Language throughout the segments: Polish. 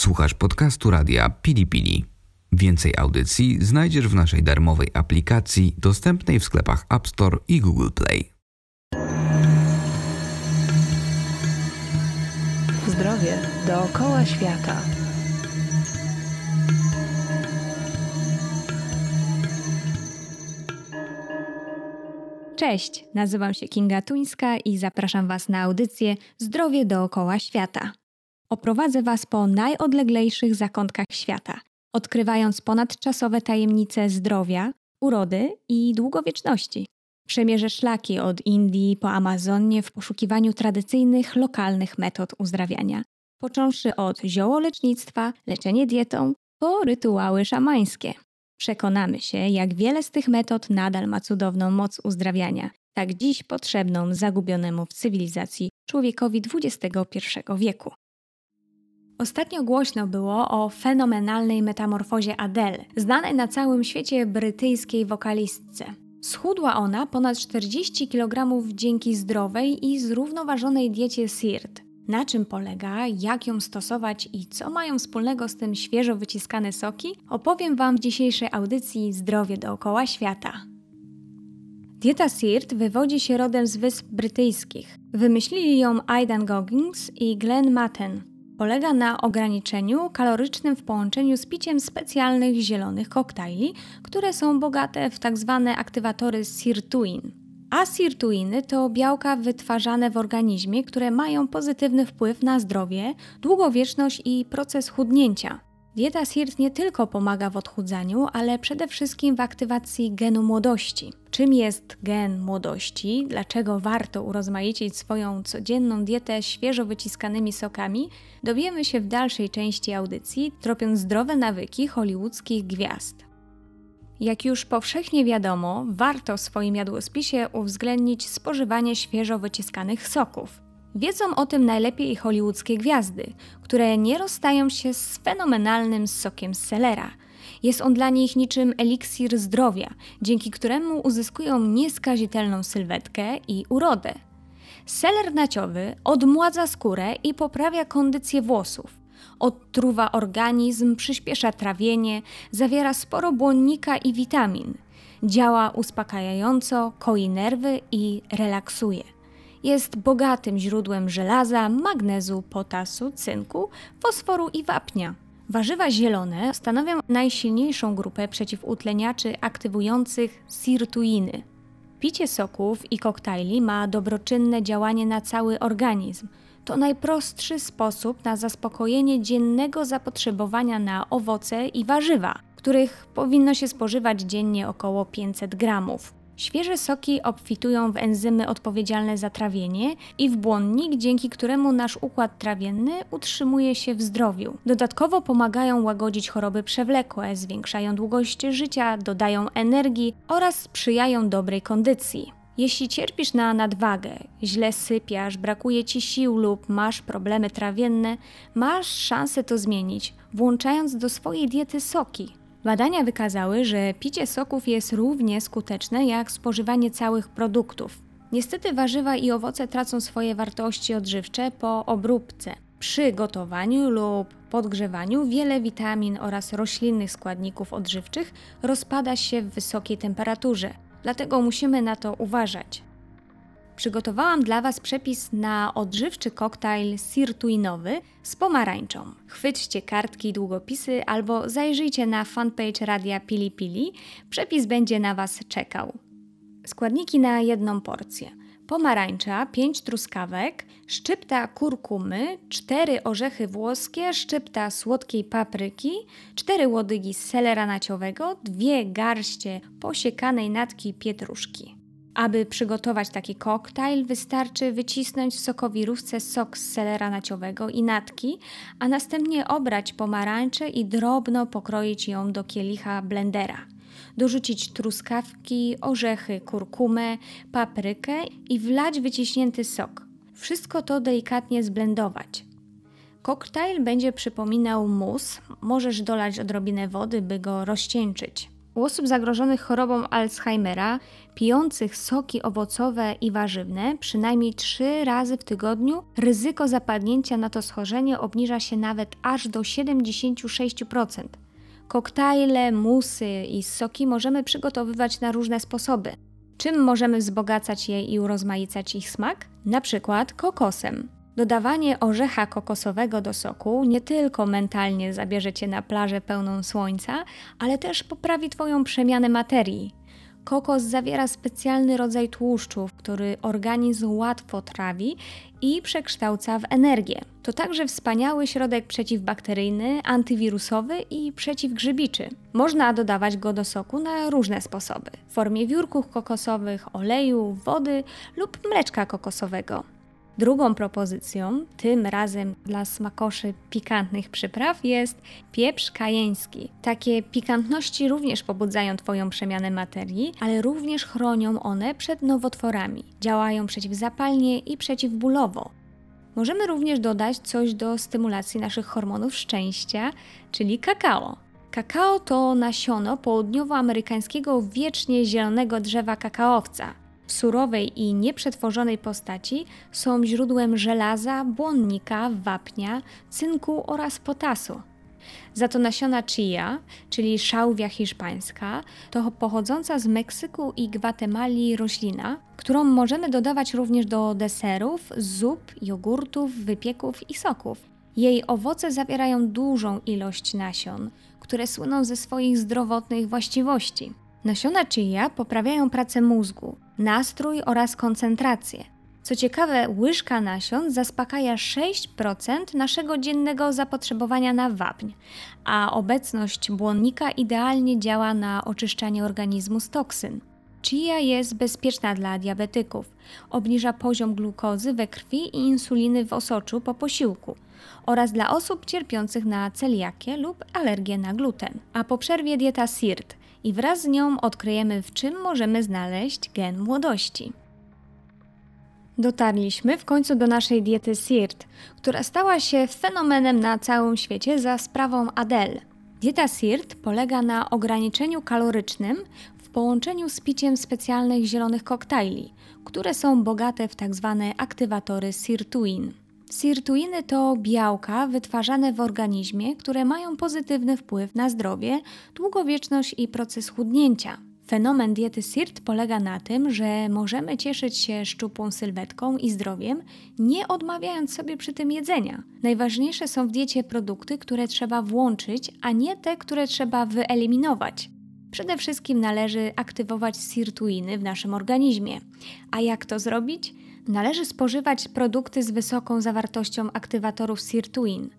Słuchasz podcastu radia Pili Pili. Więcej audycji znajdziesz w naszej darmowej aplikacji dostępnej w sklepach App Store i Google Play. Zdrowie dookoła świata. Cześć, nazywam się Kinga Tuńska i zapraszam Was na audycję Zdrowie dookoła świata. Oprowadzę Was po najodleglejszych zakątkach świata, odkrywając ponadczasowe tajemnice zdrowia, urody i długowieczności. Przemierzę szlaki od Indii po Amazonię w poszukiwaniu tradycyjnych, lokalnych metod uzdrawiania, począwszy od ziołolecznictwa, leczenie dietą, po rytuały szamańskie. Przekonamy się, jak wiele z tych metod nadal ma cudowną moc uzdrawiania, tak dziś potrzebną zagubionemu w cywilizacji człowiekowi XXI wieku. Ostatnio głośno było o fenomenalnej metamorfozie Adele, znanej na całym świecie brytyjskiej wokalistce. Schudła ona ponad 40 kg dzięki zdrowej i zrównoważonej diecie SIRT. Na czym polega, jak ją stosować i co mają wspólnego z tym świeżo wyciskane soki, opowiem Wam w dzisiejszej audycji Zdrowie dookoła świata. Dieta SIRT wywodzi się rodem z Wysp Brytyjskich. Wymyślili ją Aidan Goggins i Glenn Matten. Polega na ograniczeniu kalorycznym w połączeniu z piciem specjalnych zielonych koktajli, które są bogate w tzw. Tak aktywatory sirtuin. A sirtuiny to białka wytwarzane w organizmie, które mają pozytywny wpływ na zdrowie, długowieczność i proces chudnięcia. Dieta SIRT nie tylko pomaga w odchudzaniu, ale przede wszystkim w aktywacji genu młodości. Czym jest gen młodości? Dlaczego warto urozmaicić swoją codzienną dietę świeżo wyciskanymi sokami? Dowiemy się w dalszej części audycji, tropiąc zdrowe nawyki hollywoodzkich gwiazd. Jak już powszechnie wiadomo, warto w swoim jadłospisie uwzględnić spożywanie świeżo wyciskanych soków. Wiedzą o tym najlepiej hollywoodzkie gwiazdy, które nie rozstają się z fenomenalnym sokiem selera. Jest on dla nich niczym eliksir zdrowia, dzięki któremu uzyskują nieskazitelną sylwetkę i urodę. Seler naciowy odmładza skórę i poprawia kondycję włosów. Odtruwa organizm, przyspiesza trawienie, zawiera sporo błonnika i witamin. Działa uspokajająco, koi nerwy i relaksuje. Jest bogatym źródłem żelaza, magnezu, potasu, cynku, fosforu i wapnia. Warzywa zielone stanowią najsilniejszą grupę przeciwutleniaczy aktywujących sirtuiny. Picie soków i koktajli ma dobroczynne działanie na cały organizm. To najprostszy sposób na zaspokojenie dziennego zapotrzebowania na owoce i warzywa, których powinno się spożywać dziennie około 500 gramów. Świeże soki obfitują w enzymy odpowiedzialne za trawienie i w błonnik, dzięki któremu nasz układ trawienny utrzymuje się w zdrowiu. Dodatkowo pomagają łagodzić choroby przewlekłe, zwiększają długość życia, dodają energii oraz sprzyjają dobrej kondycji. Jeśli cierpisz na nadwagę, źle sypiasz, brakuje ci sił lub masz problemy trawienne, masz szansę to zmienić, włączając do swojej diety soki. Badania wykazały, że picie soków jest równie skuteczne jak spożywanie całych produktów. Niestety warzywa i owoce tracą swoje wartości odżywcze po obróbce. Przy gotowaniu lub podgrzewaniu wiele witamin oraz roślinnych składników odżywczych rozpada się w wysokiej temperaturze, dlatego musimy na to uważać. Przygotowałam dla Was przepis na odżywczy koktajl sirtuinowy z pomarańczą. Chwyćcie kartki i długopisy albo zajrzyjcie na fanpage Radia Pili Pili. Przepis będzie na Was czekał. Składniki na jedną porcję. Pomarańcza, 5 truskawek, szczypta kurkumy, 4 orzechy włoskie, szczypta słodkiej papryki, 4 łodygi selera naciowego, 2 garście posiekanej natki pietruszki. Aby przygotować taki koktajl, wystarczy wycisnąć w sokowirówce sok z selera naciowego i natki, a następnie obrać pomarańczę i drobno pokroić ją do kielicha blendera. Dorzucić truskawki, orzechy, kurkumę, paprykę i wlać wyciśnięty sok. Wszystko to delikatnie zblendować. Koktajl będzie przypominał mus, możesz dolać odrobinę wody, by go rozcieńczyć. U osób zagrożonych chorobą Alzheimera, pijących soki owocowe i warzywne przynajmniej 3 razy w tygodniu, ryzyko zapadnięcia na to schorzenie obniża się nawet aż do 76%. Koktajle, musy i soki możemy przygotowywać na różne sposoby. Czym możemy wzbogacać je i urozmaicać ich smak? Na przykład kokosem. Dodawanie orzecha kokosowego do soku nie tylko mentalnie zabierze cię na plażę pełną słońca, ale też poprawi Twoją przemianę materii. Kokos zawiera specjalny rodzaj tłuszczów, który organizm łatwo trawi i przekształca w energię. To także wspaniały środek przeciwbakteryjny, antywirusowy i przeciwgrzybiczy. Można dodawać go do soku na różne sposoby: w formie wiórków kokosowych, oleju, wody lub mleczka kokosowego. Drugą propozycją, tym razem dla smakoszy pikantnych przypraw, jest pieprz kajeński. Takie pikantności również pobudzają Twoją przemianę materii, ale również chronią one przed nowotworami. Działają przeciwzapalnie i przeciwbólowo. Możemy również dodać coś do stymulacji naszych hormonów szczęścia, czyli kakao. Kakao to nasiono południowoamerykańskiego wiecznie zielonego drzewa kakaowca w surowej i nieprzetworzonej postaci są źródłem żelaza, błonnika, wapnia, cynku oraz potasu. Za to nasiona chia, czyli szałwia hiszpańska, to pochodząca z Meksyku i Gwatemali roślina, którą możemy dodawać również do deserów, zup, jogurtów, wypieków i soków. Jej owoce zawierają dużą ilość nasion, które słyną ze swoich zdrowotnych właściwości. Nasiona chia poprawiają pracę mózgu, nastrój oraz koncentrację. Co ciekawe, łyżka nasion zaspokaja 6% naszego dziennego zapotrzebowania na wapń, a obecność błonnika idealnie działa na oczyszczanie organizmu z toksyn. Chia jest bezpieczna dla diabetyków, obniża poziom glukozy we krwi i insuliny w osoczu po posiłku oraz dla osób cierpiących na celiakię lub alergię na gluten. A po przerwie dieta SIRT i wraz z nią odkryjemy, w czym możemy znaleźć gen młodości. Dotarliśmy w końcu do naszej diety SIRT, która stała się fenomenem na całym świecie za sprawą Adele. Dieta SIRT polega na ograniczeniu kalorycznym w połączeniu z piciem specjalnych zielonych koktajli, które są bogate w tzw. Tak aktywatory sirtuin. Sirtuiny to białka wytwarzane w organizmie, które mają pozytywny wpływ na zdrowie, długowieczność i proces chudnięcia. Fenomen diety SIRT polega na tym, że możemy cieszyć się szczupłą sylwetką i zdrowiem, nie odmawiając sobie przy tym jedzenia. Najważniejsze są w diecie produkty, które trzeba włączyć, a nie te, które trzeba wyeliminować. Przede wszystkim należy aktywować sirtuiny w naszym organizmie. A jak to zrobić? Należy spożywać produkty z wysoką zawartością aktywatorów sirtuin,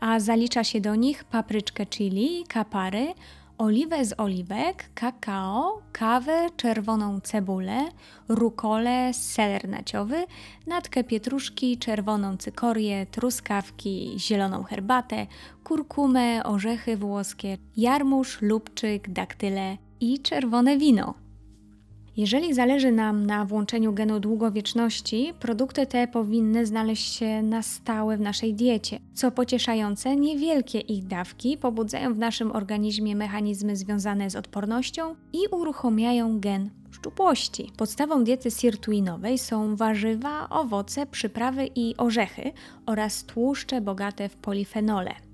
a zalicza się do nich papryczkę chili, kapary, oliwę z oliwek, kakao, kawę, czerwoną cebulę, rukolę, seler naciowy, natkę pietruszki, czerwoną cykorię, truskawki, zieloną herbatę, kurkumę, orzechy włoskie, jarmuż, lubczyk, daktyle i czerwone wino. Jeżeli zależy nam na włączeniu genu długowieczności, produkty te powinny znaleźć się na stałe w naszej diecie. Co pocieszające, niewielkie ich dawki pobudzają w naszym organizmie mechanizmy związane z odpornością i uruchamiają gen szczupłości. Podstawą diety sirtuinowej są warzywa, owoce, przyprawy i orzechy oraz tłuszcze bogate w polifenole.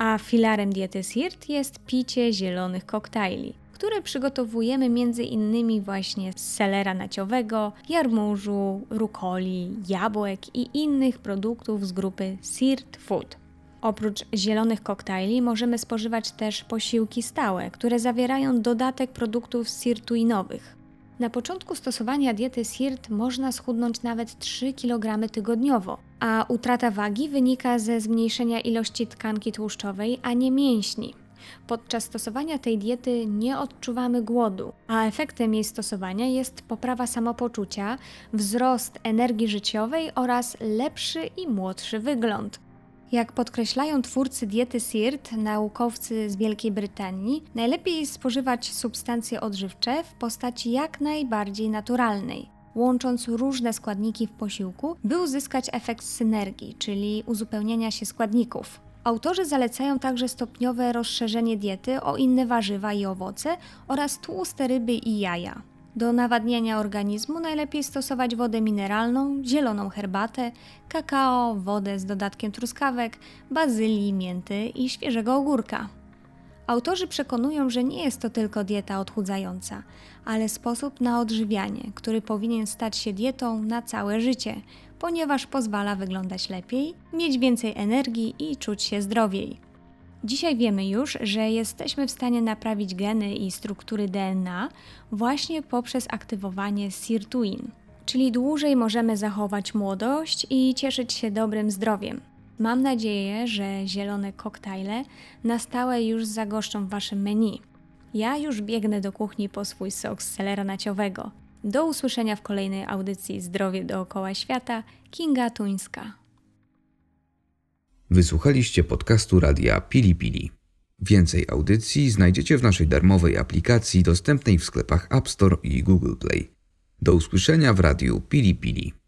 A filarem diety SIRT jest picie zielonych koktajli które przygotowujemy innymi właśnie z selera naciowego, jarmużu, rukoli, jabłek i innych produktów z grupy Sirt Food. Oprócz zielonych koktajli możemy spożywać też posiłki stałe, które zawierają dodatek produktów sirtuinowych. Na początku stosowania diety SIRT można schudnąć nawet 3 kg tygodniowo, a utrata wagi wynika ze zmniejszenia ilości tkanki tłuszczowej, a nie mięśni. Podczas stosowania tej diety nie odczuwamy głodu, a efektem jej stosowania jest poprawa samopoczucia, wzrost energii życiowej oraz lepszy i młodszy wygląd. Jak podkreślają twórcy diety SIRT, naukowcy z Wielkiej Brytanii, najlepiej spożywać substancje odżywcze w postaci jak najbardziej naturalnej, łącząc różne składniki w posiłku, by uzyskać efekt synergii, czyli uzupełniania się składników. Autorzy zalecają także stopniowe rozszerzenie diety o inne warzywa i owoce oraz tłuste ryby i jaja. Do nawadniania organizmu najlepiej stosować wodę mineralną, zieloną herbatę, kakao, wodę z dodatkiem truskawek, bazylii, mięty i świeżego ogórka. Autorzy przekonują, że nie jest to tylko dieta odchudzająca, ale sposób na odżywianie, który powinien stać się dietą na całe życie, ponieważ pozwala wyglądać lepiej, mieć więcej energii i czuć się zdrowiej. Dzisiaj wiemy już, że jesteśmy w stanie naprawić geny i struktury DNA właśnie poprzez aktywowanie sirtuin, czyli dłużej możemy zachować młodość i cieszyć się dobrym zdrowiem. Mam nadzieję, że zielone koktajle na stałe już zagoszczą w Waszym menu. Ja już biegnę do kuchni po swój sok z selera naciowego. Do usłyszenia w kolejnej audycji Zdrowie dookoła świata. Kinga Tuńska. Wysłuchaliście podcastu radia Pili Pili. Więcej audycji znajdziecie w naszej darmowej aplikacji dostępnej w sklepach App Store i Google Play. Do usłyszenia w radiu Pili Pili.